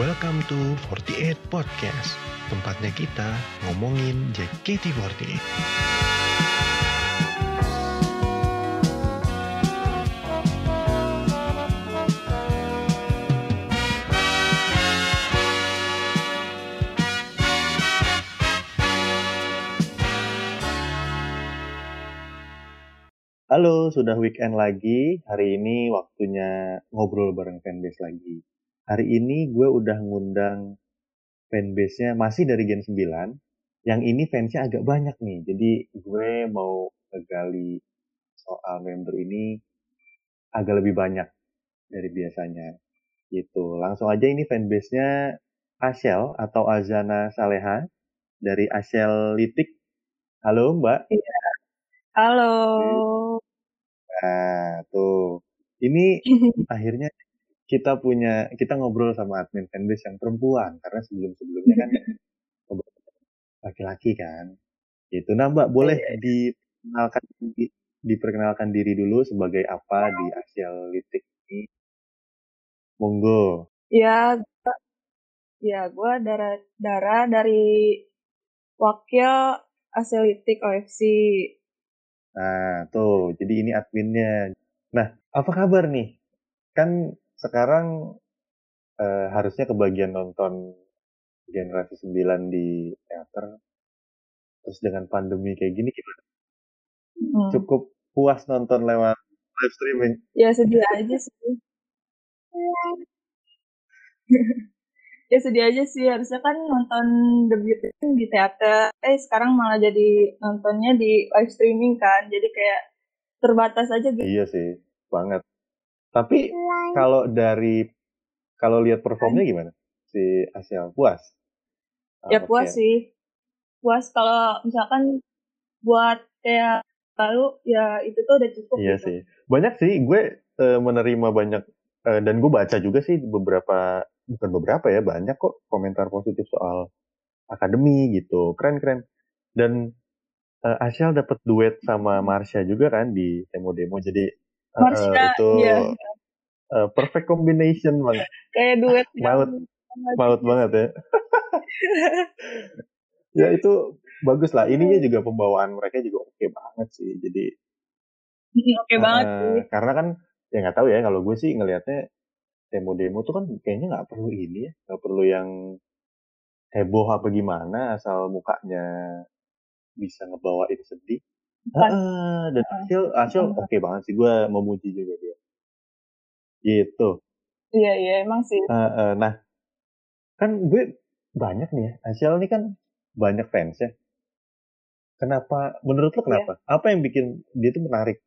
Welcome to 48 Podcast, tempatnya kita ngomongin JKT48. Halo, sudah weekend lagi. Hari ini waktunya ngobrol bareng fanbase lagi. Hari ini gue udah ngundang fanbase-nya masih dari Gen 9. Yang ini fansnya agak banyak nih. Jadi gue mau ngegali soal member ini agak lebih banyak dari biasanya. Gitu. Langsung aja ini fanbase-nya Ashel atau Azana Saleha dari Ashel Litik. Halo Mbak. Halo. Nah, tuh. Ini akhirnya kita punya kita ngobrol sama admin fanbase yang perempuan karena sebelum-sebelumnya kan laki-laki kan. Itu nah Mbak boleh diperkenalkan di- diperkenalkan diri dulu sebagai apa di Asial Litik ini. Monggo. Ya, ya gue Dara, Dara dari wakil Aselitik OFC. Nah, tuh. Jadi ini adminnya. Nah, apa kabar nih? Kan sekarang eh, harusnya kebagian nonton generasi 9 di teater. Terus dengan pandemi kayak gini kita Hmm. cukup puas nonton lewat live streaming. Ya sedih aja sih. ya sedih aja sih. Harusnya kan nonton debut di teater. Eh sekarang malah jadi nontonnya di live streaming kan. Jadi kayak terbatas aja gitu. Iya sih, banget. Tapi kalau dari kalau lihat performnya gimana? Si Asia puas? Ya puas sih. Puas kalau misalkan buat kayak lalu ya itu tuh udah cukup Iya gitu. sih. Banyak sih gue eh, menerima banyak eh, dan gue baca juga sih beberapa bukan beberapa ya, banyak kok komentar positif soal akademi gitu. Keren-keren. Dan eh, Asyal dapat duet sama Marsha juga kan di demo-demo. Jadi Marsha, itu iya. eh, perfect combination banget. Kayak duet Maut. Maut banget ya. ya itu bagus lah. Ininya juga pembawaan mereka juga oke banget sih. Jadi Oke banget eh, sih. karena kan ya nggak tahu ya kalau gue sih ngelihatnya demo-demo tuh kan kayaknya nggak perlu ini ya, nggak perlu yang heboh apa gimana asal mukanya bisa ngebawain sedih. Heeh, dan hasil hasil oke banget sih gue memuji juga dia. Gitu. Iya iya emang sih. Heeh, nah kan gue banyak nih ya. Asyal ini kan banyak fans ya. Kenapa? Menurut lo kenapa? Apa yang bikin dia tuh menarik?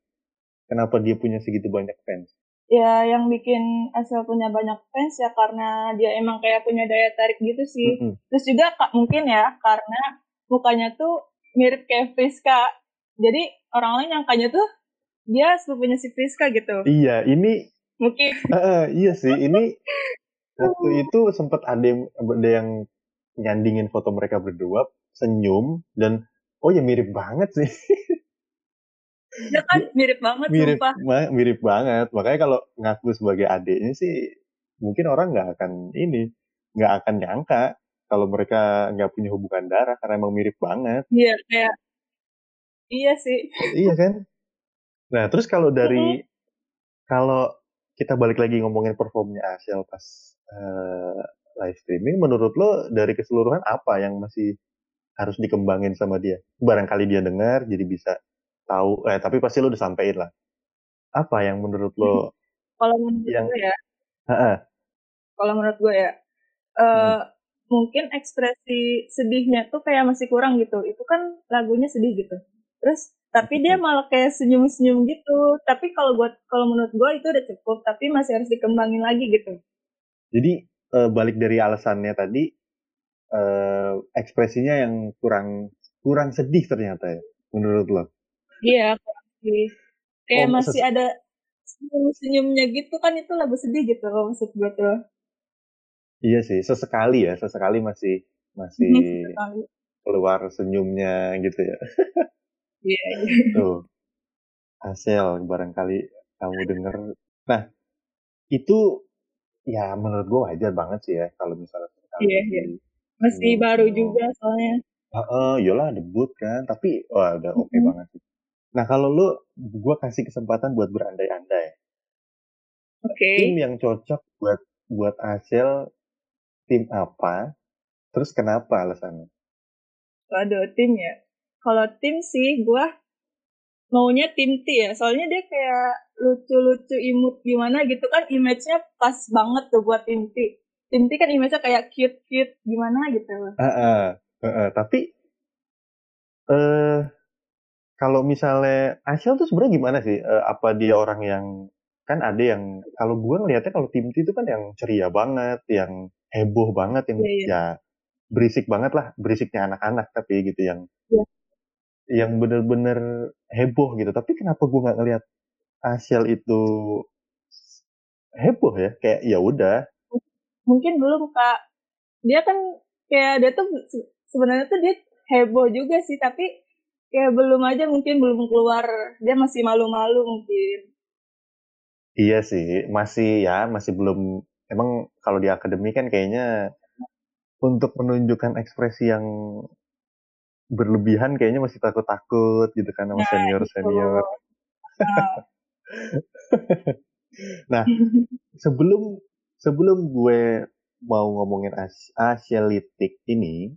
Kenapa dia punya segitu banyak fans? Ya yang bikin Asel punya banyak fans ya karena dia emang kayak punya daya tarik gitu sih. Mm-mm. Terus juga kak mungkin ya karena mukanya tuh mirip kayak Friska. Jadi orang-orang nyangkanya tuh dia sepupunya si Friska gitu. Iya, ini Mungkin Heeh, iya sih. Ini waktu itu sempat ada yang, ada yang nyandingin foto mereka berdua senyum dan oh ya mirip banget sih. dia kan mirip banget mirip sumpah. ma- mirip banget. Makanya kalau ngaku sebagai adiknya sih mungkin orang nggak akan ini nggak akan nyangka kalau mereka nggak punya hubungan darah karena emang mirip banget. Iya kayak iya sih. iya kan? Nah, terus kalau dari kalau kita balik lagi ngomongin performnya Asiel pas eh, live streaming, menurut lo dari keseluruhan apa yang masih harus dikembangin sama dia? Barangkali dia dengar jadi bisa tahu, eh tapi pasti lo udah sampein lah. Apa yang menurut lo? Kalau menurut Yang- gue ya, kalau menurut gue ya, eh mungkin ekspresi sedihnya tuh kayak masih kurang gitu. Itu kan lagunya sedih gitu. Terus tapi dia malah kayak senyum-senyum gitu. Tapi kalau buat kalau menurut gue itu udah cukup. Tapi masih harus dikembangin lagi gitu. Jadi eh, balik dari alasannya tadi, eh, ekspresinya yang kurang kurang sedih ternyata ya, menurut lo? Iya, kurang. Kayak Oh, masih ada senyum-senyumnya gitu kan itu lagu sedih gitu loh maksud gue tuh. Iya sih, sesekali ya, sesekali masih masih keluar senyumnya gitu ya. Iya. Tuh. Hasil barangkali kamu denger. Nah, itu ya menurut gue wajar banget sih ya kalau misalnya iya iya masih baru juga soalnya Heeh, yolah debut kan, tapi wah udah oke okay banget sih. Nah kalau lu, gue kasih kesempatan buat berandai-andai. Oke. Okay. Tim yang cocok buat buat hasil tim apa? Terus kenapa alasannya? Waduh, tim ya. Kalau tim sih gue maunya tim T ya. Soalnya dia kayak lucu-lucu imut gimana gitu kan image-nya pas banget tuh buat tim T. Tim T kan image-nya kayak cute-cute gimana gitu. Uh, uh, uh, uh. Tapi eh uh, kalau misalnya Ashel tuh sebenarnya gimana sih? Uh, apa dia orang yang kan ada yang kalau gue ngelihatnya kalau tim T itu kan yang ceria banget, yang heboh banget, yang yeah, yeah. ya berisik banget lah, berisiknya anak-anak tapi gitu yang yeah. Yang bener-bener heboh gitu. Tapi kenapa gue nggak ngelihat Ashel itu heboh ya? Kayak ya udah. Mungkin belum kak. Dia kan kayak dia tuh sebenarnya tuh dia heboh juga sih, tapi kayak belum aja mungkin belum keluar. Dia masih malu-malu mungkin. Iya sih, masih ya, masih belum. Emang kalau di akademi kan kayaknya untuk menunjukkan ekspresi yang berlebihan kayaknya masih takut-takut gitu kan sama senior senior. Nah. nah, sebelum sebelum gue mau ngomongin as Asialitik ini,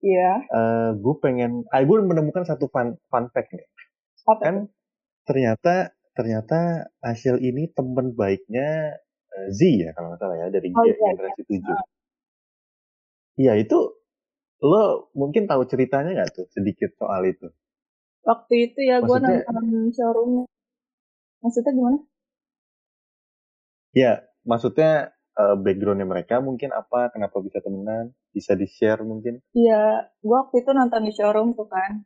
Iya. Uh, gue pengen, ah, gue menemukan satu fun, fun fact nih. Apa kan ternyata ternyata Ashil ini teman baiknya uh, Z ya kalau nggak salah ya dari oh, iya, iya. generasi tujuh. Iya itu lo mungkin tahu ceritanya nggak tuh sedikit soal itu? Waktu itu ya gue nonton showroom. Maksudnya gimana? Ya, maksudnya uh, backgroundnya mereka mungkin apa, kenapa bisa temenan, bisa di share mungkin? Iya, gue waktu itu nonton di showroom tuh kan,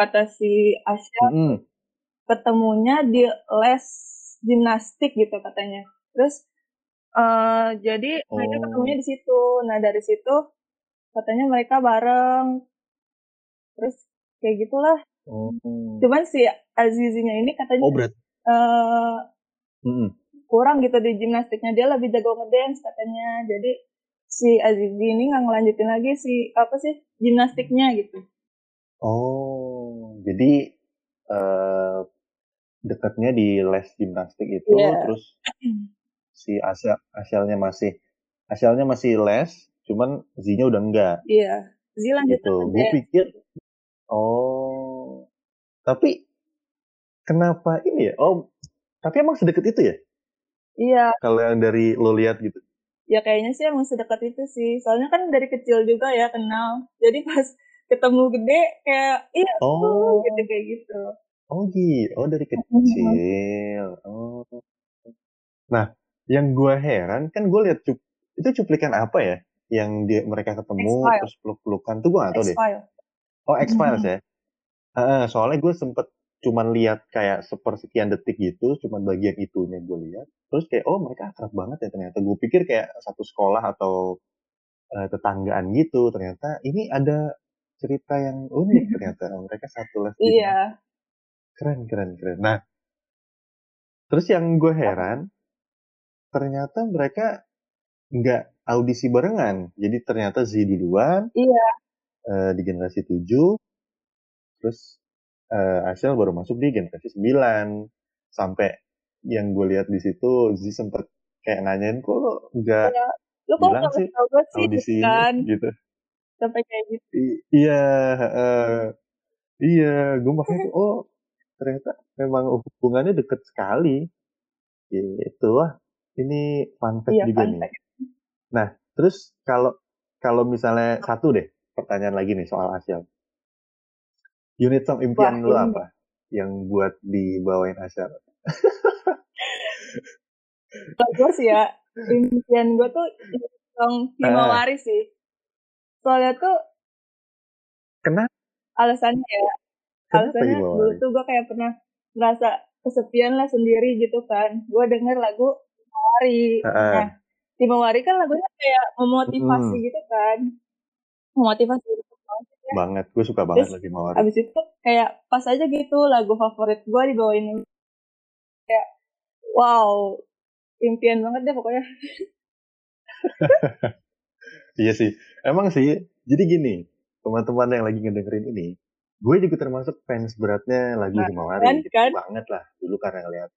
kata si Asya, mm -hmm. ketemunya di les gimnastik gitu katanya. Terus uh, jadi oh. mereka ketemunya di situ. Nah dari situ katanya mereka bareng. Terus kayak gitulah. Oh. Cuman si Azizinya ini katanya. Oh berat. Uh, mm -hmm kurang gitu di gimnastiknya dia lebih jago ngedance katanya jadi si Azizi ini nggak ngelanjutin lagi si apa sih gimnastiknya gitu oh jadi uh, dekatnya di les gimnastik itu yeah. terus si Asia Asialnya masih Asialnya masih les cuman Zinya udah enggak iya. Zi lanjut gitu gue pikir oh tapi kenapa ini ya oh tapi emang sedekat itu ya Iya. Kalau yang dari lo lihat gitu. Ya kayaknya sih emang sedekat itu sih. Soalnya kan dari kecil juga ya kenal. Jadi pas ketemu gede kayak iya oh. gitu kayak gitu. Oh gitu. Oh dari kecil. Oh. Nah, yang gue heran kan gue lihat itu cuplikan apa ya? Yang dia mereka ketemu terus peluk-pelukan tuh gue gak tau deh. Oh X-Files ya. Uh, soalnya gue sempet cuman lihat kayak sepersekian detik gitu, cuman bagian itunya gue lihat. Terus kayak oh mereka akrab banget ya ternyata. Gue pikir kayak satu sekolah atau uh, tetanggaan gitu. Ternyata ini ada cerita yang unik ternyata. Mereka satu les. Iya. Keren keren keren. Nah, terus yang gue heran ternyata mereka nggak audisi barengan. Jadi ternyata Z duluan. Iya. Uh, di generasi 7 terus uh, Ashel baru masuk di generasi 9 sampai yang gue lihat di situ Zi sempet kayak nanyain kok lo nggak ya, lo kok bilang sih sih audisi kan? gitu sampai kayak gitu I iya uh, iya gue makanya oh ternyata memang hubungannya deket sekali gitu lah ini fun fact iya, juga fun nih fact. Nah terus kalau kalau misalnya satu deh pertanyaan lagi nih soal Asia Unit song impian Wah, lu apa? Yang buat dibawain? Kalau sih ya, impian gue tuh song Himawari uh. sih. Soalnya tuh Kenapa? Alasannya ya. Kenapa alasannya dulu tuh gue kayak pernah merasa kesepian lah sendiri gitu kan. Gue denger lagu Himawari. Uh. Nah, Himawari kan lagunya kayak memotivasi hmm. gitu kan. Memotivasi gitu banget gue suka banget Terus, lagi mawar abis itu kayak pas aja gitu lagu favorit gue dibawain kayak wow impian banget deh pokoknya iya sih. Emang sih. Jadi gini, teman-teman yang lagi ngedengerin ini, gue juga termasuk fans beratnya lagu Nah, Himawari kan, gitu kan? banget lah dulu karena ngeliat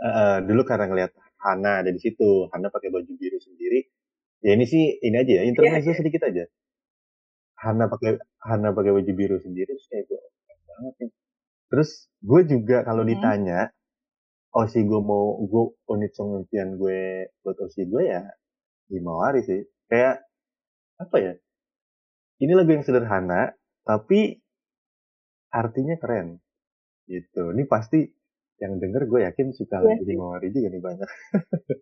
eh, dulu karena ngeliat Hana ada di situ. Hana pakai baju biru sendiri. Ya ini sih ini aja ya intermezzo sedikit aja. Hana pakai Hana pakai baju biru sendiri terus kayak gue keren banget nih. Terus gue juga kalau Hmm. ditanya Osi gue mau gue unit impian gue buat Osi gue ya Himawari sih. Kayak apa ya? Ini lagu yang sederhana tapi artinya keren gitu. Ini pasti yang denger gue yakin suka Iya lagu sih. Himawari juga nih banyak.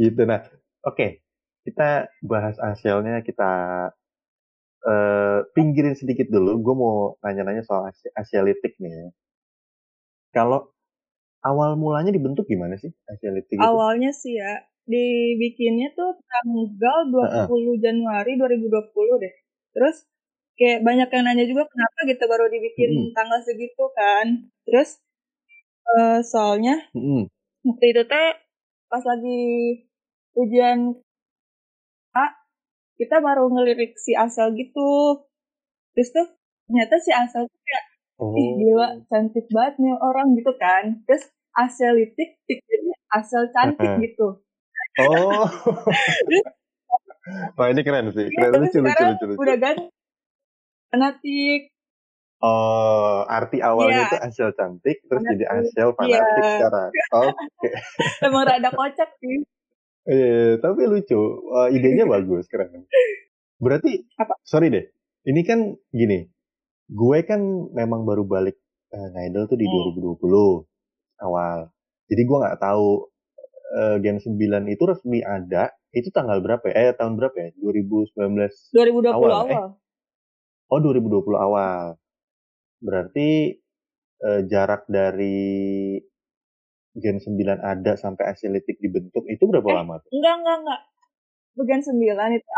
Gitu. Nah oke. Kita bahas hasilnya kita eh, pinggirin sedikit dulu. Gue mau nanya-nanya soal Asi- Asialitik nih ya. Kalau awal mulanya dibentuk gimana sih Asialitik itu? Awalnya sih ya, dibikinnya tuh tanggal 20 Januari 2020 deh. Terus kayak banyak yang nanya juga kenapa gitu baru dibikin Mm-mm. tanggal segitu kan. Terus eh, soalnya Mm-mm. waktu itu teh pas lagi ujian A, kita baru ngelirik si Asel gitu. Terus tuh ternyata si Asel tuh kayak oh ih gila cantik banget nih orang gitu kan. Terus Aselitik pikirnya Asel cantik Heeh. gitu. oh Terus wah ini keren sih Iya, keren tapi lucu lucu lucu lucu udah ganti fanatik. Oh, arti awalnya Iya. itu Asiel cantik, terus jadi Fanatik. Asiel fanatik Iya. sekarang. Oke, Emang rada kocak sih. Eh, tapi lucu. Wah, idenya bagus, keren. Berarti, Apa? sorry deh, ini kan gini, gue kan memang baru balik eh, Ngidol tuh di Hmm. 2020 awal. Jadi gue nggak tahu eh, Gen 9 itu resmi ada, itu tanggal berapa ya? Eh, tahun berapa ya? 2019 2020 Awal, awal. eh. Oh 2020 awal. Berarti eh, jarak dari Gen 9 ada sampai Asialitik dibentuk itu berapa Eh. lama tuh? Enggak, enggak, enggak. Bagian 9 itu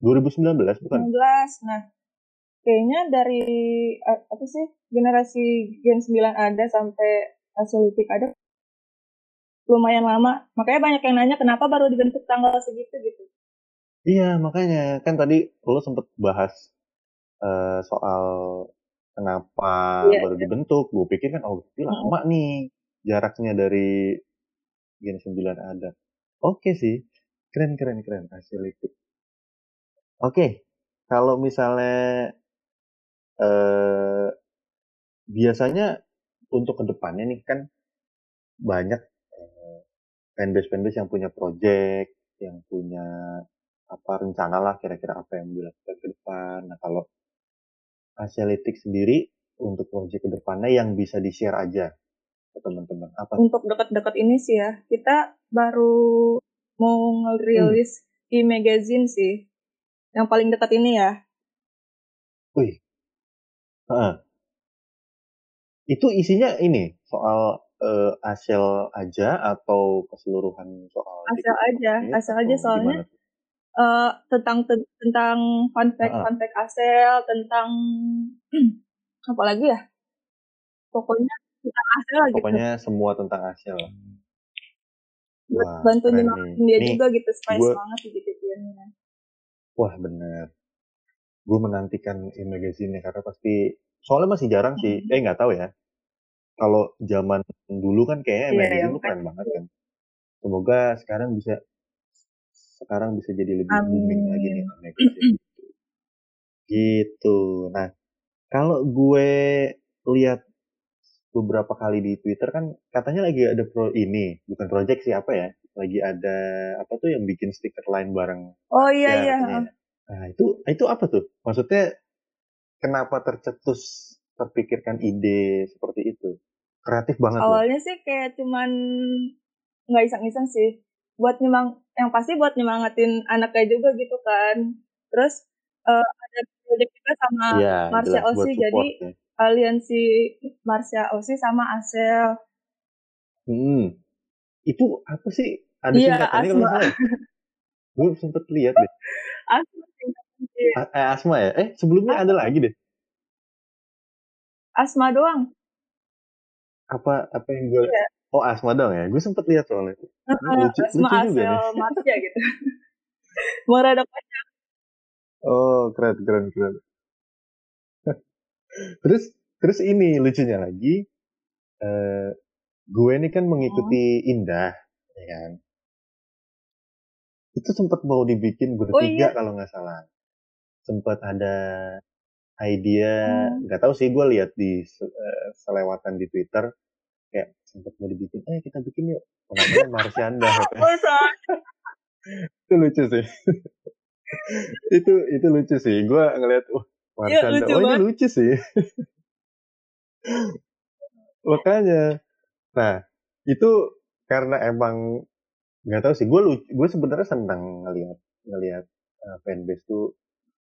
2019 bukan? 19. Nah, kayaknya dari apa sih generasi Gen 9 ada sampai Aselitik ada lumayan lama. Makanya banyak yang nanya kenapa baru dibentuk tanggal segitu gitu. Iya makanya kan tadi lo sempet bahas eh, soal kenapa Iya, baru dibentuk. Gue pikir kan oh berarti lama nih jaraknya dari Gen 9 ada. Oke sih, keren keren keren Asialitik. Oke, kalau misalnya eh biasanya untuk ke depannya nih kan banyak eh, fanbase-fanbase yang punya project, yang punya apa rencana lah kira-kira apa yang dilakukan ke depan. Nah kalau Asialitik sendiri untuk project ke depannya yang bisa di-share aja ke teman-teman. Apa? Untuk dekat-dekat ini sih ya, kita baru mau ngerilis e-magazine sih. Yang paling dekat ini ya. Wih. Heeh. Itu isinya ini soal eh, Asiel aja atau keseluruhan soal Dikit aja, atau aja soalnya gimana eh tentang ten- tentang fun fact Heeh. fun fact Asel tentang apa lagi ya pokoknya tentang Asel lah gitu Pokoknya semua tentang Wah, bantu nyemangatin dia Nih, juga gitu supaya gua- semangat digituinnya Wah bener. Gue menantikan e-magazine karena pasti soalnya masih jarang sih. Hmm. Eh nggak tahu ya. Kalau zaman dulu kan kayaknya Iya, e-magazine iya, tuh keren banget kan. Semoga sekarang bisa sekarang bisa jadi lebih Amin. booming lagi nih e-magazine. gitu. Nah kalau gue lihat beberapa kali di Twitter kan katanya lagi ada pro ini bukan project sih apa ya lagi ada apa tuh yang bikin stiker line bareng oh iya ya, iya katanya ya. Nah, itu itu apa tuh? Maksudnya kenapa tercetus terpikirkan ide seperti itu? Kreatif banget loh. awalnya sih kayak cuman nggak iseng-iseng sih buat nyemang yang pasti buat nyemangatin anaknya juga gitu kan terus eh, ada project juga sama Iya, Marsha Osi jadi ya. aliansi Marsha Osi sama Asel Hmm. Itu apa sih? Ada Iya, singkatannya kalau Asma. salah. Gue sempet lihat deh. Asma eh, Asma ya? Eh, sebelumnya ada lagi deh. Asma doang Apa apa yang gue Iya. Oh Asma dong ya, gue sempet lihat soalnya. Heeh, lucu, Asma lucu juga nih. Marsha gitu. Mau rada kocak. Oh keren keren keren. terus terus ini lucunya lagi, eh, gue ini kan mengikuti Indah, ya kan. Itu sempat mau dibikin bertiga iya? kalau nggak salah. Sempat ada idea, Hmm. nggak tahu sih gue lihat di eh, selewatan di Twitter sempat mau dibikin, eh kita bikin yuk. Namanya Marsyanda. itu lucu sih. itu itu lucu sih. Gue ngeliat, wah Iya, Marsyanda, lucu oh ini lucu sih. Makanya, nah itu karena emang nggak tahu sih. Gue gue sebenarnya senang ngelihat ngelihat uh, fanbase tuh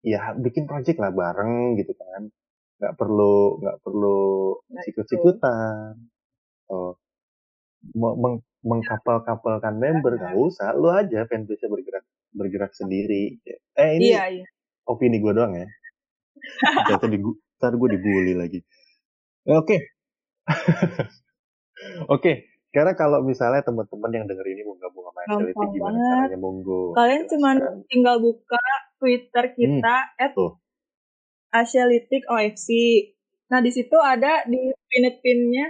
ya bikin project lah bareng gitu kan. Nggak perlu nggak perlu Nah, itu. sikut-sikutan. Me- meng- mengkapal-kapalkan member nggak usah. Lu aja fanbase bergerak bergerak sendiri. Eh ini Iya, iya. opini gue doang ya. Ternyata di ntar gue dibully lagi. Oke. Oke. Karena kalau misalnya teman-teman yang denger ini mau gabung sama Gampang gimana banget. caranya monggo. Kalian cuman jelaskan. tinggal buka Twitter kita at tuh. Asialitic OFC. Nah, di situ ada di pinned pin-nya,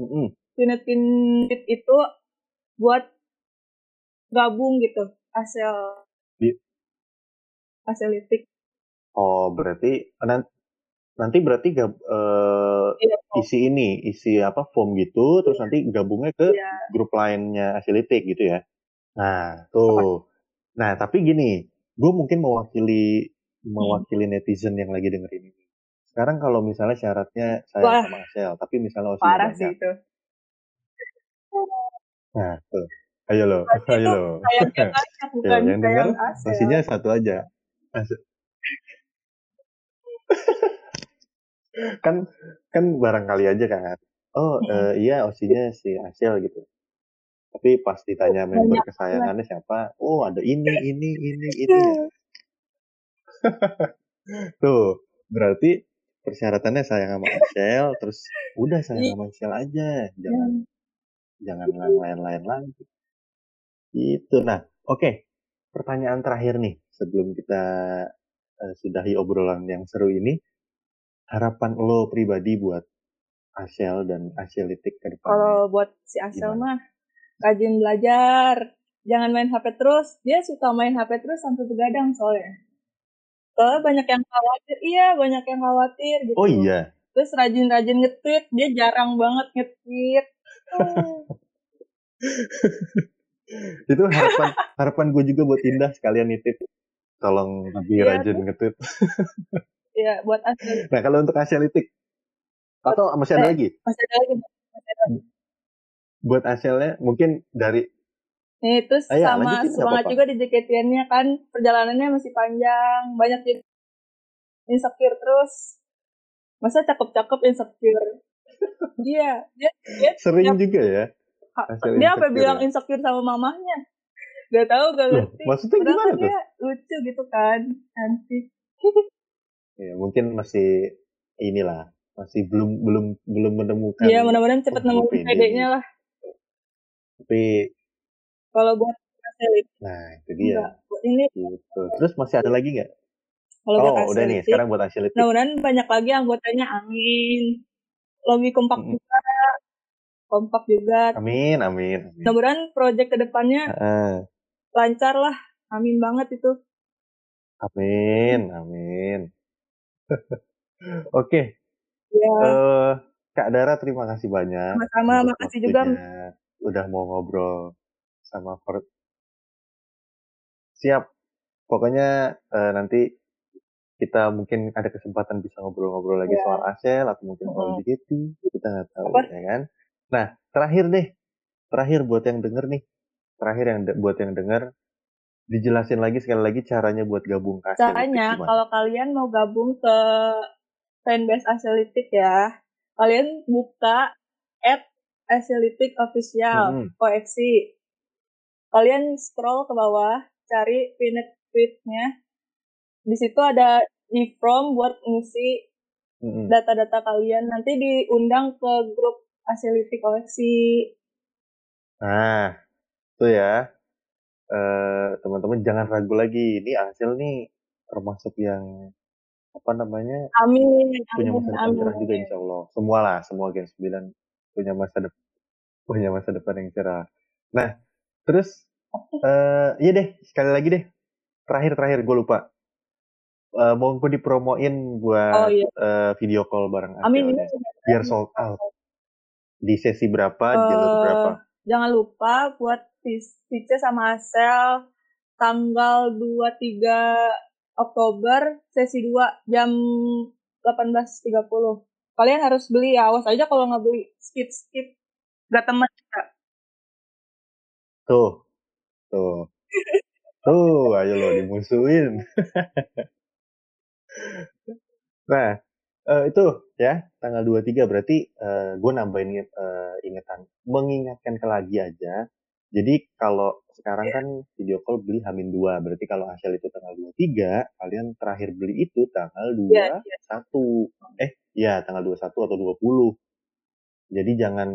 Mm-mm. pinned pin itu buat gabung gitu. Asel Di- Asialitic. Oh berarti nan- nanti berarti gab, Iya, kok. isi ini isi apa form gitu terus nanti gabungnya ke Iya. grup lainnya Asilitik gitu ya. Nah, tuh. Nah, tapi gini, gue mungkin mewakili mewakili netizen yang lagi dengerin ini. Sekarang kalau misalnya syaratnya saya Wah. sama Asel, tapi misalnya osinya Parah sih banyak. itu. Nah, tuh. Ayo lo, ayo lo. bukan yang Asel. osinya satu aja. Kan kan barangkali aja kan. Oh, eh, iya osinya si Asel gitu. Tapi pas ditanya member kesayangannya siapa? Oh, ada ini, ini, ini, ini ya. Tuh, berarti persyaratannya sayang sama Michelle, terus udah sayang Iya. sama Michelle aja, jangan jangan yang lain-lain lagi. Itu. Nah, oke. Pertanyaan terakhir nih sebelum kita eh, sudahi obrolan yang seru ini, harapan lo pribadi buat Ashel dan Ashelitik ke depannya. Kalau buat si Asel Gimana? mah rajin belajar, jangan main HP terus. Dia suka main HP terus sampai begadang soalnya. Soalnya banyak yang khawatir, iya banyak yang khawatir gitu. Oh iya, Terus rajin-rajin nge-tweet, dia jarang banget nge-tweet. Oh, itu harapan harapan gue juga buat Indah sekalian nitip. Tolong lebih Iya, rajin nge-tweet. Iya, buat Asel. Nah, kalau untuk Ashelitik, atau masih ada Eh. lagi? Masih ada lagi. Masih ada lagi. Buat Ashelnya mungkin dari Nih, terus Ah, iya, sama lanjutin, semangat juga di JKT-nya kan perjalanannya masih panjang, banyak jadi insecure terus. Masa cakep-cakep insecure? Iya, dia dia sering Yap. juga ya. Hasil dia apa bilang ya? insecure sama mamahnya? Gak tahu, gak Loh, ngerti. maksudnya Padahal gimana kan tuh? dia lucu gitu kan, cantik. Ya, mungkin masih inilah, masih belum belum belum menemukan. Iya, mudah-mudahan cepet Oh, nemuin pede. pedenya lah. Tapi, Kalau buat Asel itu nah itu dia. enggak. Ini, Gitu. Terus masih ada lagi nggak? kalau Oh, buat udah nih. Sekarang buat Ashelitik. mudah-mudahan banyak lagi anggotanya, amin. Lebih kompak Mm-mm. juga, kompak juga. Amin, amin. amin. Mudah-mudahan project ke depannya Heeh. lancar lah. Amin banget itu. Amin, amin. Oke, Ya, eh, Kak Dara terima kasih banyak sama-sama. Makasih juga. udah mau ngobrol sama Ford. Siap. Pokoknya eh, nanti kita mungkin ada kesempatan bisa ngobrol-ngobrol lagi Ya. soal Asel atau mungkin soal Mhm. JKT. Kita nggak tahu Apa? ya kan. Nah, terakhir deh. Terakhir buat yang denger nih. Terakhir yang buat yang denger dijelasin lagi sekali lagi caranya buat gabung ke Caranya, kalau kalian mau gabung ke fanbase Aselitik ya, kalian buka at Aselitik Official, Mm-mm. OFC. Kalian scroll ke bawah, cari pinned tweet-nya. Di situ ada e-form buat ngisi data-data kalian. Nanti diundang ke grup Asiliti koleksi. Nah, itu ya. Eh, teman-teman jangan ragu lagi. Ini hasil nih termasuk yang apa namanya Amin, punya masa depan cerah juga insya Allah. Semua lah, semua Gen 9 punya masa depan punya masa depan yang cerah. Nah, terus eh iya deh, sekali lagi deh. Terakhir terakhir gue lupa. Eh mau gue dipromoin Oh buat iya, eh, video call bareng amin Acel ini deh. Biar sold out. Di sesi berapa, di jalur berapa? jangan lupa buat Vice sama Asel tanggal 23 Oktober sesi 2 jam 18.30. Kalian harus beli ya, awas aja kalau nggak beli skip skip gak temen juga. Tuh, tuh. Tuh, ayo lo dimusuhin. Nah, eh, itu ya tanggal 23 berarti eh, gue nambahin eh, ingetan mengingatkan ke lagi aja. Jadi kalau sekarang kan video call beli Hamin 2, berarti kalau hasil itu tanggal 23, kalian terakhir beli itu tanggal Iya, 21. iya. Eh, ya tanggal 21 atau 20. Jadi jangan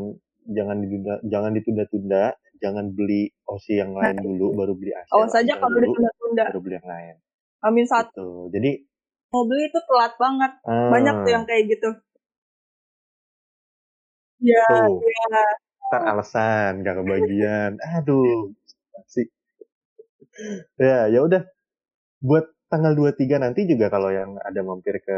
jangan ditunda jangan ditunda-tunda, jangan beli OSI yang Nah, lain dulu baru beli hasil awas aja Hasil kalau ditunda-tunda. baru beli yang lain. Amin satu Gitu. Jadi mau beli itu telat banget. Banyak tuh ah, yang kayak gitu. Ya, tuh ya. ntar alasan gak kebagian. Aduh, sih. Ya, ya udah. Buat tanggal 23 nanti juga kalau yang ada mampir ke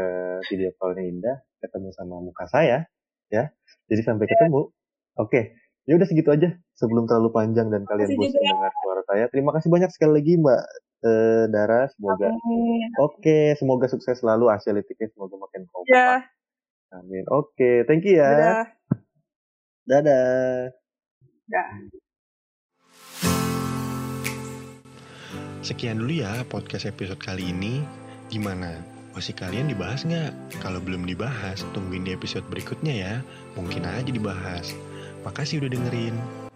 video callnya Indah, ketemu sama muka saya, ya. Jadi sampai ketemu. Oke, ya udah segitu aja. Sebelum terlalu panjang dan kalian bosan dengar suara saya. Terima kasih banyak sekali lagi Mbak eh, Dara. Semoga Amin. oke, semoga sukses selalu hasil litiknya semoga makin kompak. Ya, Amin. Oke, thank you ya. Dadah. Dah. Sekian dulu ya podcast episode kali ini. Gimana? Masih kalian dibahas nggak? Kalau belum dibahas, tungguin di episode berikutnya ya. Mungkin aja dibahas. Makasih udah dengerin.